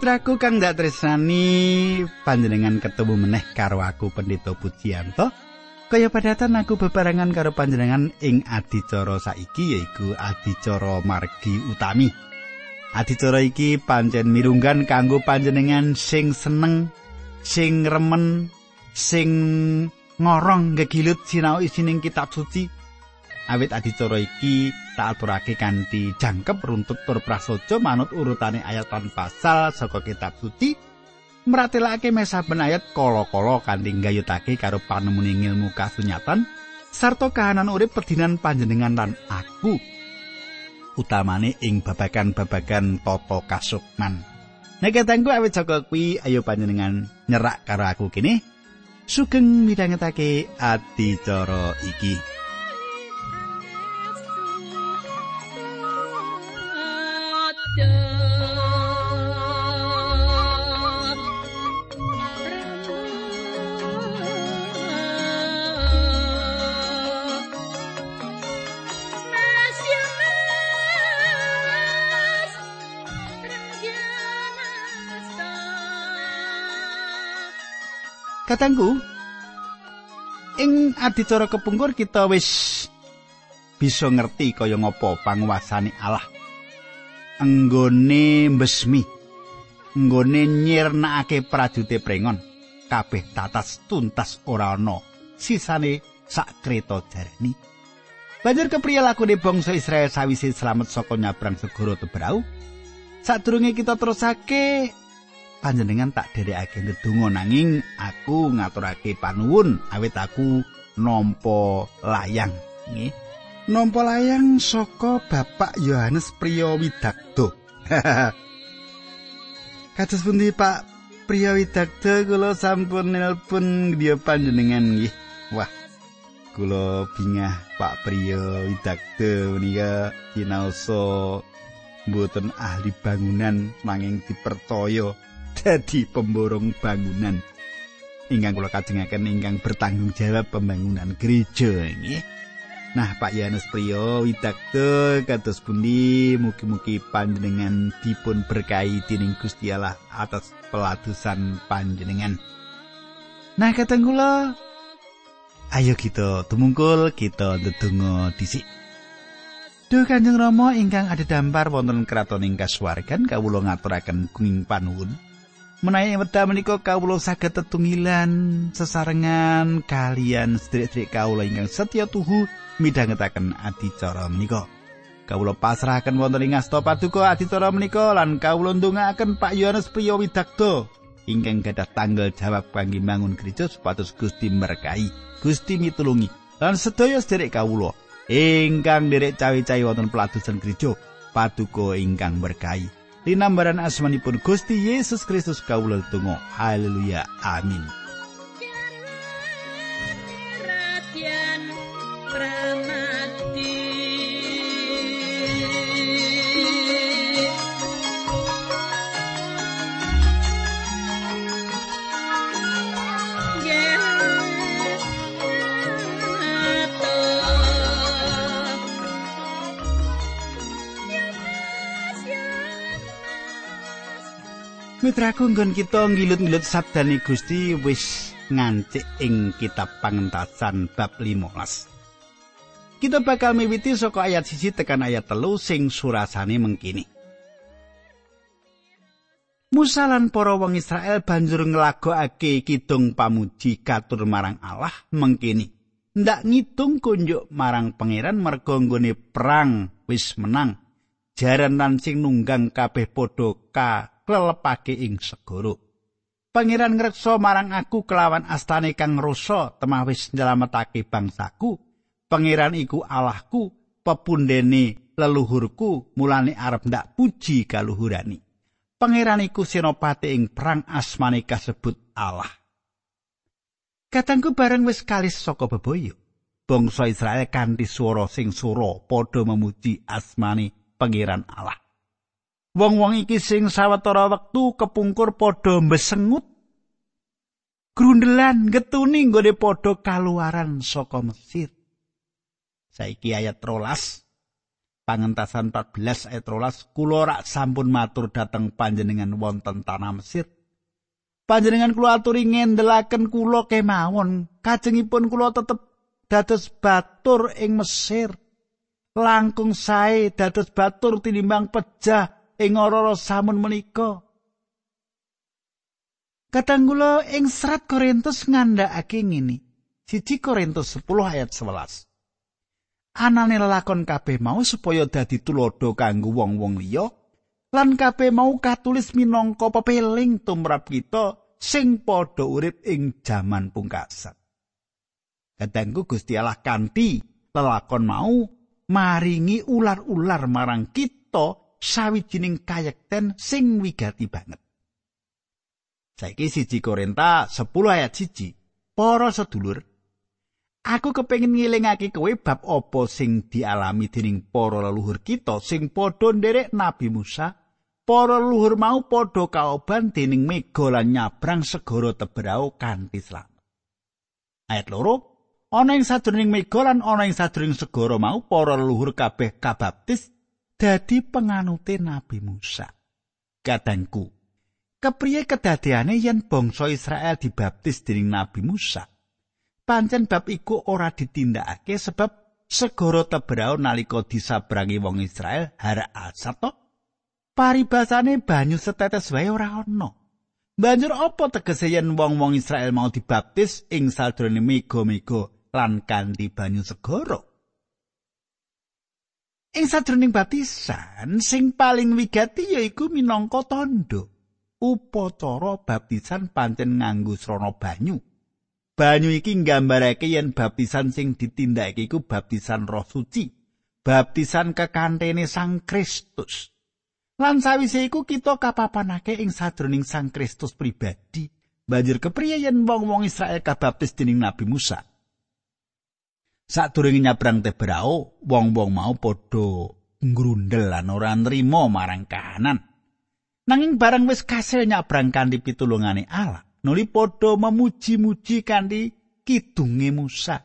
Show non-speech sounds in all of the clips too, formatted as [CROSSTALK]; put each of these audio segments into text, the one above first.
Sumitraku kang dak tresnani panjenengan ketemu meneh karo aku Pendeta Pujiyanto. Kaya padatan aku bebarengan karo panjenengan ing adicara saiki yaiku adicara margi utami. Adicara iki pancen mirunggan kanggo panjenengan sing seneng, sing remen, sing ngorong gegilut sinau isining kitab suci. Awit adicara iki tak aturake kanthi jangkep runtut tur manut urutane ayat lan pasal saka kitab suci meratelake mesaben ayat kala-kala kanthi gayutake karo panemune ilmu kasunyatan sarta kahanan urip pedinan panjenengan lan aku utamane ing babagan-babagan tata kasukman. Nek katengku awit saka kuwi ayo panjenengan nyerak karo aku kene. Sugeng midhangetake adicara iki Katangku, ing adicara kepungkur kita wis bisa ngerti kaya ngapa panguasane Allah. Enggone mbesmi, enggone nyirnakake prajute prengon, kabeh tatas tuntas ora ana. Sisane sak kreta jareni. Banjur kepriye lakune bangsa Israel sawise slamet saka nyabrang segara Tebrau? Sadurunge kita terusake panjenengan tak derekake ndedonga nanging aku ngaturake panuwun awit aku nampa layang. Nggih nampa layang saka Bapak Yohanes Priyo Widakdo [LAUGHS] Kados pundi Pak Priyo Widakdo kula sampun nelpon dia panjenengan nggih? Wah kula bingah Pak Priyo Widakdo menika dinaosa mboten ahli bangunan manging dipertoyo dadi pemborong bangunan. Ingkang kula kajengaken ingkang bertanggung jawab pembangunan gereja nggih. Nah, Pak Yanus Priyo widakdo kados pundi mugi-mugi panjenengan dipun berkahi dening Gusti Allah atas peladusan panjenengan. Nah, kateng kula ayo kita tumungkul kita ndedonga dhisik. Duh Kanjeng Rama ingkang ada dampar wonten kraton ing kasuwargan kawula ngaturaken kuning panuwun. Menawi wedha menika kawula saged tetunggilan sesarengan kalian sedherek-sedherek kawula ingkang setya tuhu midhangetaken adicara menika. Kawula pasrahaken wonten ing asta paduka adicara menika lan kawula ndongaaken Pak Yohanes Priyo Widakdo ingkang gadah tanggal jawab kangge mangun gereja supados Gusti berkahi, Gusti mitulungi lan sedaya sedherek kawula ingkang derek cawi-cawi wonten peladusan gereja paduka ingkang berkahi. Linambaran asmanipun Gusti Yesus Kristus kawula tunggu. Haleluya. Amin. Mitraku nggon kita ngilut-ngilut sabdane Gusti wis ngancik ing kitab pangentasan bab 15. Kita bakal miwiti saka ayat siji tekan ayat telu sing surasane mengkini. Musa lan para wong Israel banjur nglagokake kidung pamuji katur marang Allah mengkini. Ndak ngitung kunjuk marang pangeran merga perang wis menang. Jaran lan sing nunggang kabeh padha ka klelepake ing segara. Pangeran ngreksa marang aku kelawan astane kang rasa temah wis nyelametake bangsaku. Pangeran iku Allahku, pepundene leluhurku, mulane arep ndak puji kaluhurani. Pangeran iku senopati ing perang asmane kasebut Allah. Katangku bareng wis kalis saka bebaya. Bangsa Israel kanthi swara sing sura padha memuji asmane Pangeran Allah. Wong-wong iki sing sawetara wektu kepungkur padha mbesengut grundelan getuni nggone padha kaluaran saka Mesir. Saiki ayat rolas. pangentasan 14 ayat 13 kula rak sampun matur dhateng panjenengan wonten tanah Mesir panjenengan kula aturi ngendelaken kula kemawon kajengipun kula tetep dados batur ing Mesir langkung sae dados batur tinimbang pejah ing ora samun menika Kadang kula ing serat Korintus ngandhakake ngene. Siji Korintus 10 ayat 11. Anane lelakon kabeh mau supaya dadi tulodo kanggo wong-wong liya lan kabeh mau katulis minangka pepeling tumrap kita sing padha urip ing jaman pungkasan. Kadangku Gusti Allah kanthi lelakon mau maringi ular-ular marang kita sawijining kayekten sing wigati banget. Saiki siji Korinta 10 ayat siji. Para sedulur, aku kepengin ngilingake kowe bab apa sing dialami dening para leluhur kita sing padha nderek Nabi Musa. Para leluhur mau padha kaoban dening mega lan nyabrang segara Teberau kanthi slamet. Ayat loro, ana ing sadurunging mega lan ana ing sadurunging segara mau para leluhur kabeh kabaptis dadi penganute Nabi Musa. Kadangku, kepriye kedadeane yen bangsa Israel dibaptis dening Nabi Musa. Pancen bab iku ora ditindakake sebab segara Tebrau nalika disabrangi wong Israel hara asat to. Paribasane banyu setetes wae ora ana. Banjur apa tegese yen wong-wong Israel mau dibaptis ing sadurunge mega-mega lan kanthi banyu segara? Ing sadurunge baptisan sing paling wigati yaiku minangka tandha. upacara baptisan pancen nganggo srana banyu. Banyu iki nggambarake yen baptisan sing ditindakake iku baptisan Roh Suci, baptisan kekantene Sang Kristus. Lan sawise iku kita kapapanake ing sadroning Sang Kristus pribadi. Banjur kepriye yen wong-wong Israel kabaptis dening Nabi Musa? Sadurunge nyabrang Tebrao, wong-wong mau padha ngrundel lan ora nrimo marang kahanan. Nanging barang wis kasil nyabrang kanthi pitulungane Allah, nuli padha memuji-muji kanthi kidunge Musa.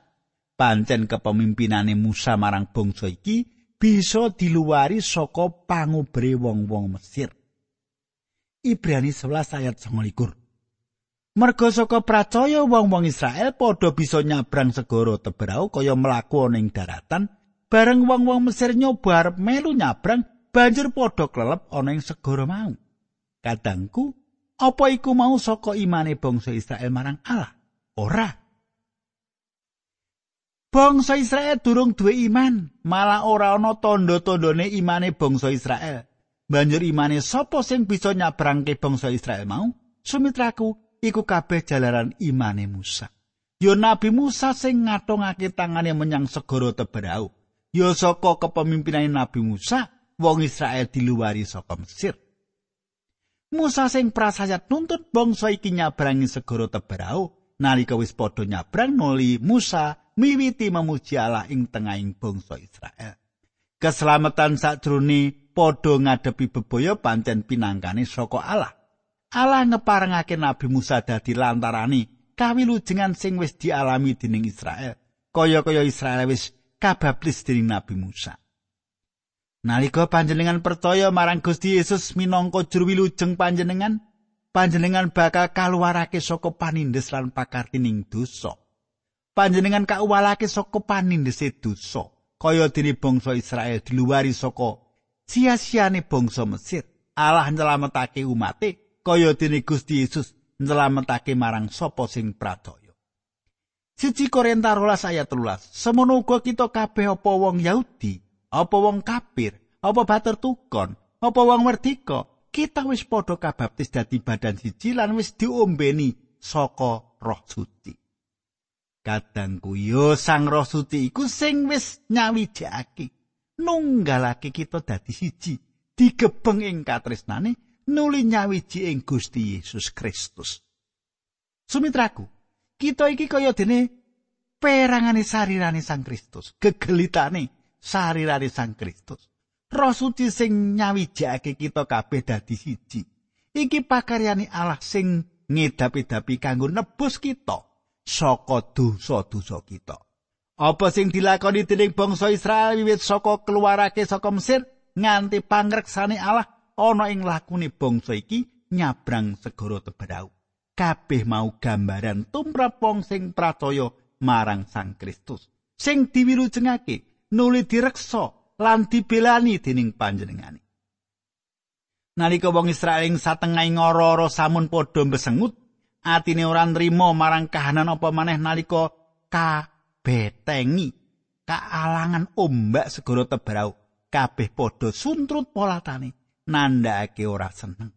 Pancen kepemimpinane Musa marang bangsa iki bisa diluwari saka pangubre wong-wong Mesir. Ibrani 11 ayat 29. Merga saka pracaya wong-wong Israel padha bisa nyabrang segara Tebrau kaya mlaku ning daratan, bareng wong-wong Mesir nyoba arep melu nyabrang, banjur padha klelep ana ing segara mau. Kadangku, apa iku mau saka imane bangsa Israel marang Allah? Ora. Bangsa Israel durung duwe iman, malah ora ana tandha-tandhane imane bangsa Israel. Banjur imane sapa sing bisa nyabrangke bangsa Israel mau? Sumitraku, iku kabeh jalaran imane Musa. Yo Nabi Musa sing ngatongake tangane menyang segara Teberau. Yo saka kepemimpinane Nabi Musa, wong Israel diluwari saka Mesir. Musa sing prasayat nuntut bangsa iki nyabrangi segara Tebrau nalika wis padha nyabrang nuli Musa miwiti memuji Allah ing tengahing bangsa Israel. Keselamatan sakjroning padha ngadepi bebaya pancen pinangkane saka Allah. Allah ngeparengake Nabi Musa dadi lantarani kawilujengan sing wis dialami dening Israel. Kaya-kaya Israel wis kabablis dening Nabi Musa. Nalika panjenengan percaya marang Gusti Yesus minangka juru wilujeng panjenengan, panjenengan bakal kaluwarake saka panindes lan pakartining dosa. Panjenengan kauwalake saka panindese dosa, kaya dene bangsa Israel diluwari saka sia-siane bangsa Mesir. Allah nyelametake umate kaya dene Gusti Yesus nyelametake marang sapa sing pradaya. Siji Korintus 12 ayat 13. Semono uga kita kabeh apa wong Yahudi apa wong kafir, apa batur tukon, apa wong merdeka, kita wis padha kabaptis dadi badan siji lan wis diombeni saka Roh Suci. Kadangku yo Sang Roh Suci iku sing wis nyawijake nunggalake kita dadi siji, digebeng ing katresnane nuli nyawiji ing Gusti Yesus Kristus. Sumitraku, kita iki kaya dene perangane sarirane Sang Kristus, gegelitane sarirane Sang Kristus. Roh suci sing nyawijake kita kabeh dadi siji. Iki pakaryane Allah sing ngedapi-dapi kanggo nebus kita saka dosa-dosa kita. Apa sing dilakoni dening bangsa Israel wiwit saka keluarake saka Mesir nganti pangreksane Allah ana ing lakune bangsa iki nyabrang segara Teberau. Kabeh mau gambaran tumrap wong sing pracaya marang Sang Kristus. Sing diwilujengake nuli direksa lan dibelani dening panjenengane. Nalika wong Israel ing satengahing ora-ora samun padha besengut, atine ora nrimo marang kahanan apa maneh nalika ka betengi kaalangan ombak segara tebrau kabeh padha suntrut polatane nandhake ora seneng.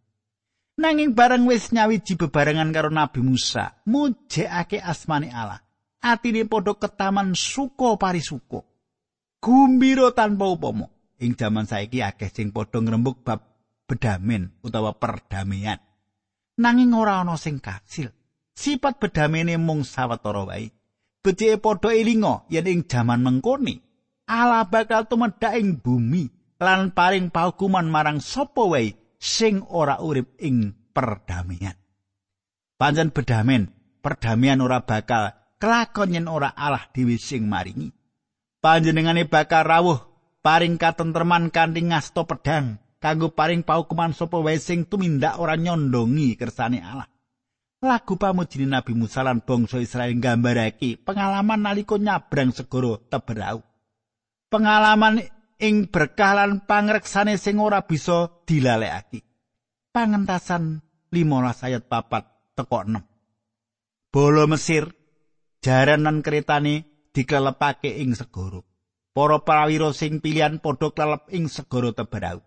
Nanging bareng wis nyawiji bebarengan karo Nabi Musa mujekake asmane Allah. Atine padha ketaman suka parisuka gumbira tanpa upama. Ing jaman saiki akeh sing padha ngrembug bab bedamen utawa perdamaian. Nanging ora ana sing kasil. Sifat bedamene mung sawetara wae. Becike padha elinga yen ing jaman mengkoni ala bakal tumedhak ing bumi lan paring paukuman marang sapa wae sing ora urip ing perdamaian. Pancen bedamen, perdamaian ora bakal kelakon yen ora Allah dhewe sing maringi. Panjenengane bakal rawuh paring katentreman kanthi ngasta pedang kanggo paring paukuman sapa wae sing tumindak ora nyondongi kersane Allah. Lagu pamujine Nabi Musa lan bangsa Israel nggambarake pengalaman nalika nyabrang segara Teberau. Pengalaman ing berkah lan pangreksane sing ora bisa dilalekake. Pangentasan 15 ayat papat teko 6. Bolo Mesir jaranan keretane dikelepake ing segara. Para prawira sing pilihan padha klelep ing segara Teberau.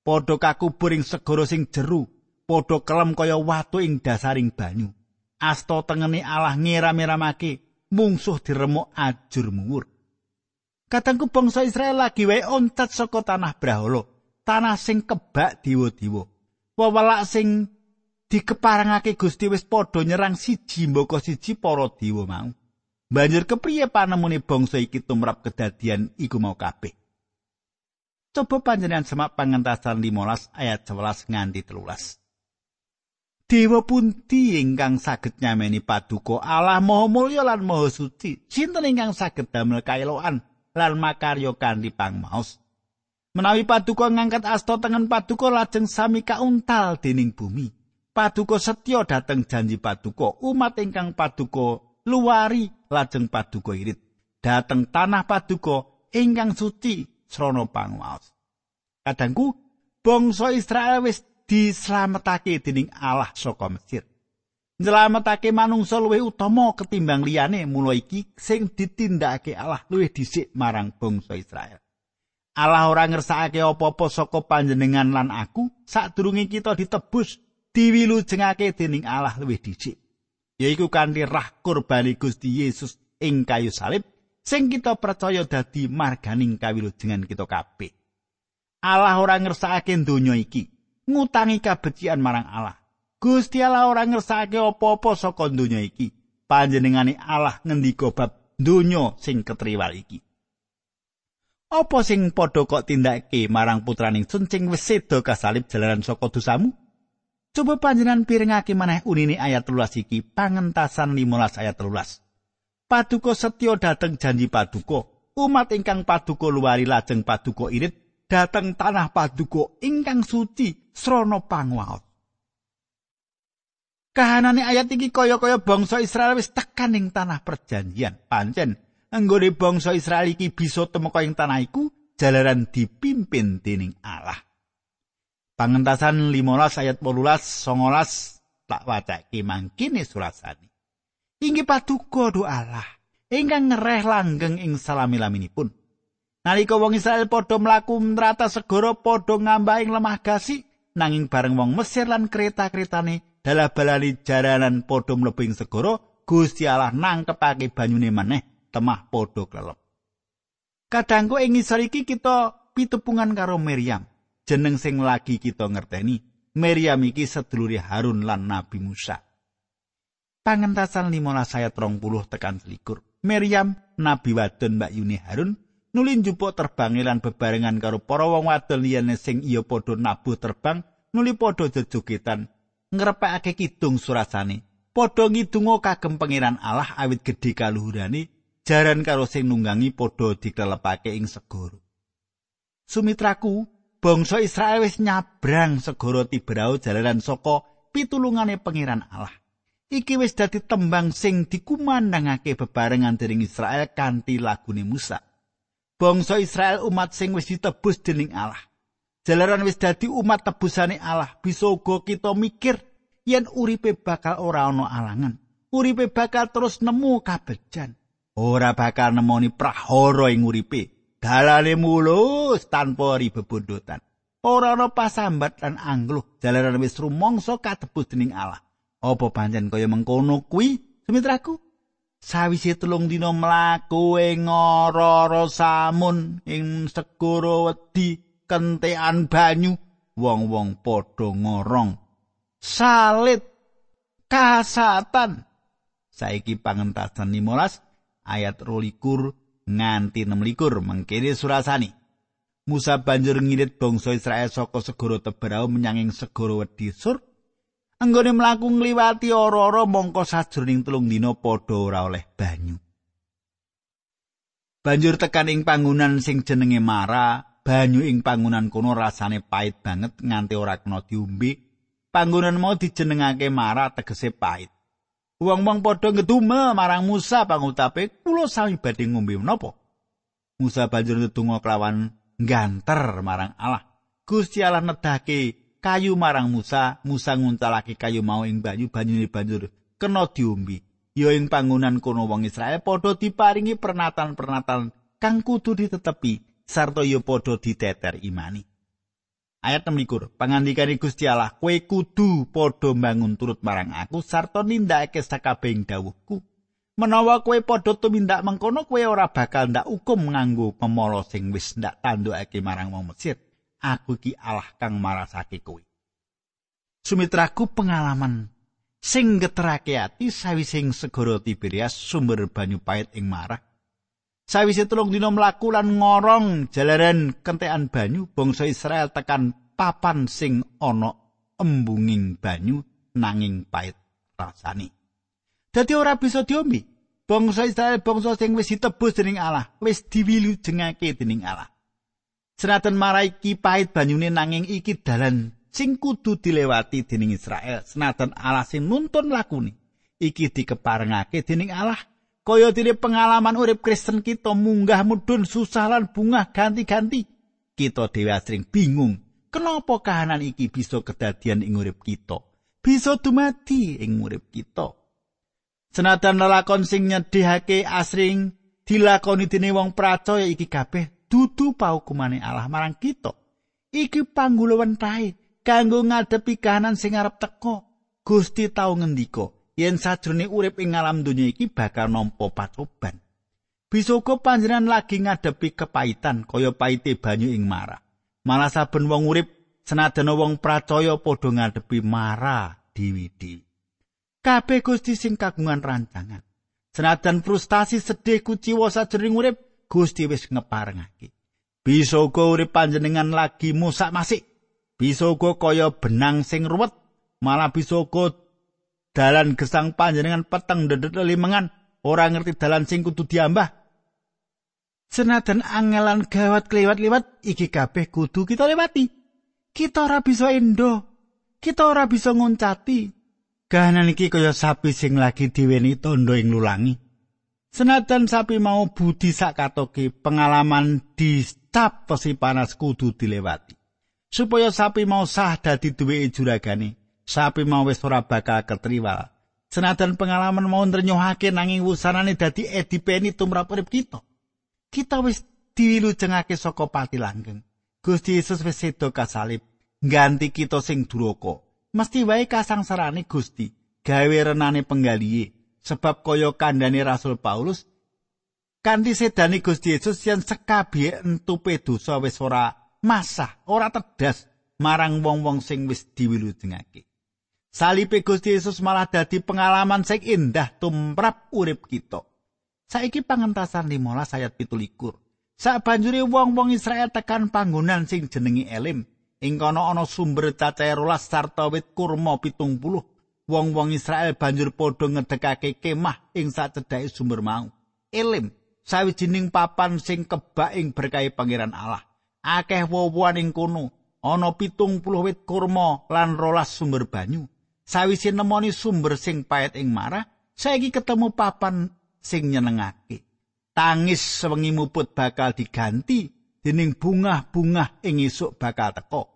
Padha kakubur ing segara sing jeru padha kelem kaya watu ing dasaring banyu. Asta tengene Allah ngira-miramake mungsuh diremuk ajur muwur. Katangku bangsa Israel lagi wae oncat saka tanah Brahala, tanah sing kebak diwa-diwa. Wewelak sing dikeparangake Gusti wis padha nyerang siji mboko siji para dewa mau. Banjur kepriye panemune bangsa iki tumrap kedadian iku mau kabeh? Coba panjenengan semak pangentasan 15 ayat 11 nganti 13. Dewa punti ingkang saged nyameni paduka Allah Maha Mulya lan Maha Suci. Sinten ingkang saged damel kaeloan lan makarya kanthi pangmaos. Menawi paduka ngangkat asta tengen paduka lajeng sami kauntal dening bumi. Paduka setya dhateng janji paduka umat ingkang paduka luwari lajeng paduka irit dhateng tanah paduka ingkang suci srana pangmaos. Kadangku bangsa Israel wis dislametake dening Allah saka Mesir. Nyelametake manungsa luwih utama ketimbang liyane mula iki sing ditindakake Allah luwih dhisik marang bangsa Israel. Allah ora ngersakake apa-apa saka panjenengan lan aku sadurunge kita ditebus diwilujengake dening Allah luwih dhisik. Yaiku kanthi rah kurbani Gusti Yesus ing kayu salib sing kita percaya dadi marganing kawilujengan kita kabeh. Allah ora ngersakake donya iki ngutangi kabecikan marang Allah. Gusti Allah ora ngersakake apa-apa saka donya iki. Panjenengane Allah ngendika bab donya sing ketriwal iki. Apa sing padha kok tindake marang putraning sun sing wis seda kasalib jalaran saka dosamu? Coba panjenengan piringake maneh unine ayat 13 iki, pangentasan 15 ayat 13. Paduka setya dateng janji paduka, umat ingkang paduka luwari lajeng paduka irit dateng tanah paduka ingkang suci srana pangwaos. Kahanane ayat iki kaya-kaya bangsa Israel wis tekan ing tanah perjanjian. Pancen anggone bangsa Israel iki bisa temeka ing tanah iku jalaran dipimpin dening Allah. Pangentasan 15 ayat 18 19 tak wacake mangkene surasane. Inggih paduka do Allah ingkang ngereh langgeng ing salami-laminipun. Nalika wong Israel padha mlaku nrata segara padha ngambahing lemah gasi nanging bareng wong Mesir lan kereta-keretane dalah balani jaranan padha mlebu ing segara Gusti Allah nangkepake banyune maneh temah padha klelep. Kadangku ing ngisor iki kita pitupungan karo Miriam, jeneng sing lagi kita ngerteni. Miriam iki sedulure Harun lan Nabi Musa. Pangentasan 15 ayat 20 tekan selikur. Miriam, Nabi wadon Mbak Yuni Harun, nuli njupuk terbang lan bebarengan karo para wong wadon liyane sing iya padha nabuh terbang nuli padha jejogetan ngrepekake kidung surasane padha ngidungo kagem pangeran Allah awit gedhe kaluhurane jaran karo sing nunggangi padha dikelepake ing segara. Sumitraku, bangsa Israel wis nyabrang segara Tiberau jalaran saka pitulungane pangeran Allah. Iki wis dadi tembang sing dikumandangake bebarengan dening Israel kanthi lagune Musa. Bangsa Israel umat sing wis ditebus dening Allah. Jalaran wis dadi umat tebusane Allah, bisa uga kita mikir yen uripe bakal ora ana alangan. Uripe bakal terus nemu kabejan. Ora bakal nemoni prahara ing uripe. Dalane mulus tanpa ribebondotan. Ora ana pasambat lan angluh. Jalaran wis rumangsa katebus dening Allah. Apa pancen kaya mengkono kuwi, sumitraku? Sawise telung dina mlaku ing ora samun ing segara wedi kentekan banyu wong-wong padha ngorong. Salit kasatan. Saiki pangentasan 15 ayat 22 nganti 26 mengkene surasani. Musa banjur ngirit bangsa Israel saka segara Teberau menyang segara Wedi Sur. Anggone mlaku ngliwati ora-ora mongko sajroning telung dina padha ora oleh banyu. Banjur tekan ing panggonan sing jenenge Mara banyu ing pangunan kono rasane pait banget nganti ora kena diombe. Panggonan mau dijenengake Mara tegese pait. Wong-wong padha ngedumel marang Musa pangutape, "Kula sami badhe ngombe menapa?" Musa banjur ndedonga kelawan ngganter marang Allah. Gusti Allah nedake kayu marang Musa, Musa nguncalake kayu mau ing banyu, banyune banjur kena diombe. Ya ing panggonan kono wong Israel padha diparingi pernatan-pernatan kang kudu ditetepi sarta ya padha diteter imani. Ayat 16. Pangandikane Gusti Allah, kowe kudu padha mbangun turut marang aku sarta nindakake sakabehing dawuhku. Menawa kowe padha tumindak mengkono kowe ora bakal ndak hukum nganggo pemala sing wis ndak tandukake marang wong Mesir. Aku iki Allah kang marasake kowe. Sumitraku pengalaman sing geterake ati sawise segara Tiberias sumber banyu pait ing marah Sawise telung dina mlaku lan ngorong jalaran kentekan banyu, bangsa Israel tekan papan sing ana embunging banyu nanging pait rasane. Dadi ora bisa diombe. Bangsa Israel bangsa sing wis ditebus dening Allah, wis diwilujengake dening Allah. Senajan marai ki pait banyune nanging iki dalan sing kudu dilewati dening Israel. Senajan Allah sing nuntun lakune, iki dikeparengake dening Allah kaya dene pengalaman urip Kristen kita munggah mudhun susah lan bungah ganti-ganti. Kita dhewe asring bingung, kenapa kahanan iki bisa kedadian ing urip kita? Bisa dumadi ing urip kita. Senajan lelakon sing nyedhihake asring dilakoni dene wong percaya iki kabeh dudu paukumane Allah marang kita. Iki panggulawen tae kanggo ngadepi kahanan sing arep teko. Gusti tau ngendika, yen sajrone urip ing alam donya iki bakal nampa pacoban. Bisa uga panjenengan lagi ngadepi kepahitan kaya paite banyu ing mara. Malah saben wong urip senajan wong percaya padha ngadepi mara diwi-diwi. Kabeh Gusti sing kagungan rancangan. Senajan frustasi sedih kuciwa sajroning urip, Gusti wis ngeparengake. Bisa uga urip panjenengan lagi musak masik. Bisa uga kaya benang sing ruwet, malah bisa uga dalan gesang panjenengan peteng dedet limengan ora ngerti dalan sing kudu diambah. Senajan angelan gawat kliwat-liwat iki kabeh kudu kita lewati. Kita ora bisa endo. Kita ora bisa ngoncati. Kahanan iki kaya sapi sing lagi diweni tondo ing lulangi. Senajan sapi mau budi sakatoke pengalaman di stap pesi panas kudu dilewati. Supaya sapi mau sah dadi duwe juragane sapi mau wis ora bakal ketriwal. Senajan pengalaman mau nrenyuhake nanging wusanane dadi edipeni tumrap urip kita. Kita wis diwilujengake saka pati langgeng. Gusti Yesus wis sedo kasalib, ganti kita sing duraka. Mesti wae kasangsarane Gusti, gawe renane penggalihe. Sebab kaya kandhane Rasul Paulus, kanthi sedani Gusti Yesus yen sekabihe entupe dosa wis ora masah, ora tedas marang wong-wong sing wis diwilujengake. Salipe Gusti Yesus malah dadi pengalaman sing indah tumrap urip kita. Saiki pangentasan 15 ayat 17. Sak banjure wong-wong Israel tekan panggonan sing jenenge Elim. Ing kono ana sumber cacahe rolas sarta wit kurma 70. Wong-wong Israel banjur padha ngedekake kemah ing sacedhake sumber mau. Elim, sawijining papan sing kebak ing berkahe Pangeran Allah. Akeh wowoan ing kono, ana pitung puluh wit kurma lan rolas sumber banyu. Sawise nemoni sumber sing pait ing marah, saiki ketemu papan sing nyenengake. Tangis sewengi muput bakal diganti dening bungah-bungah ing esuk bakal teko.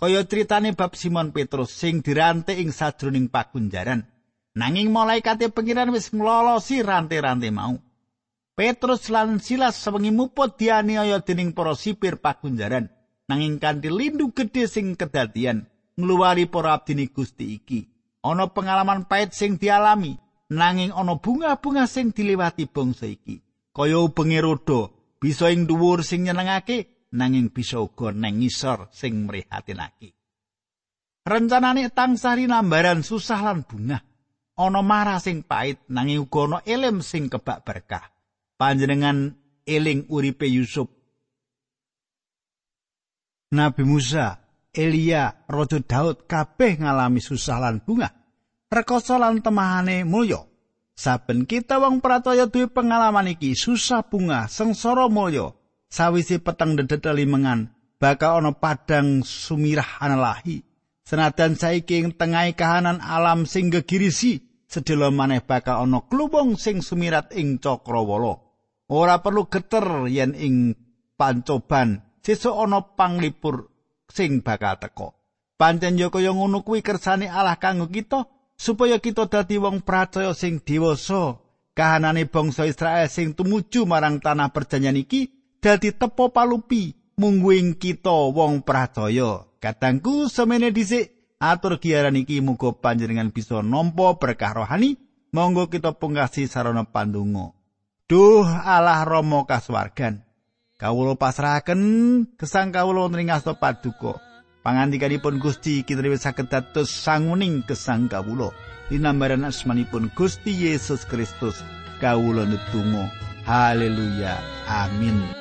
Kaya critane bab Simon Petrus sing dirante ing sajroning pakunjaran. Nanging malaikate pengiran wis nglolosi rante-rante mau. Petrus lan Silas sewengi muput dianiaya dening para sipir pakunjaran. Nanging kanthi lindu gedhe sing kedadian ngluwari para abdini Gusti iki. Ana pengalaman pait sing dialami, nanging ana bunga-bunga sing dilewati bangsa iki. Kaya ubenge roda, bisa ing dhuwur sing nyenengake, nanging bisa uga nang ngisor sing mrihatinake. Rencanane tansah rinambaran susah lan bunga. ana marah sing pait nanging uga ana elim sing kebak berkah panjenengan eling uripe Yusuf Nabi Musa Elia Raja Daud kabeh ngalami susah lan bunga rekoso lan temahane mulya. Saben kita wong pratoya duwe pengalaman iki susah bunga sengsara mulya. Sawise peteng dedet limengan bakal ana padang sumirah analahi senajan saiki ing tengahing kahanan alam sing gegirisi sedhela maneh bakal ana klubung sing sumirat ing cakrawala. Ora perlu geter yen ing pancoban sesuk ana panglipur sing bakal teka. Pancen yo kaya ngono kuwi kersane Allah kanggo kita supaya kita dadi wong percaya sing dewasa. Kahanane bangsa Israel sing tumuju marang tanah perjanjian iki dadi tepo palupi mungguing kita wong percaya. Katangku semene dhisik atur giaran iki muga panjenengan bisa nampa berkah rohani monggo kita pungkasi sarana pandonga duh Allah Rama kaswargan kawula pasrahaken gesang kawula wonten ing asta paduka. Pangandikanipun Gusti wis saged dados sanguning gesang kawula. Dinambaran asmanipun Gusti Yesus Kristus kawula netunggal haleluya. Amin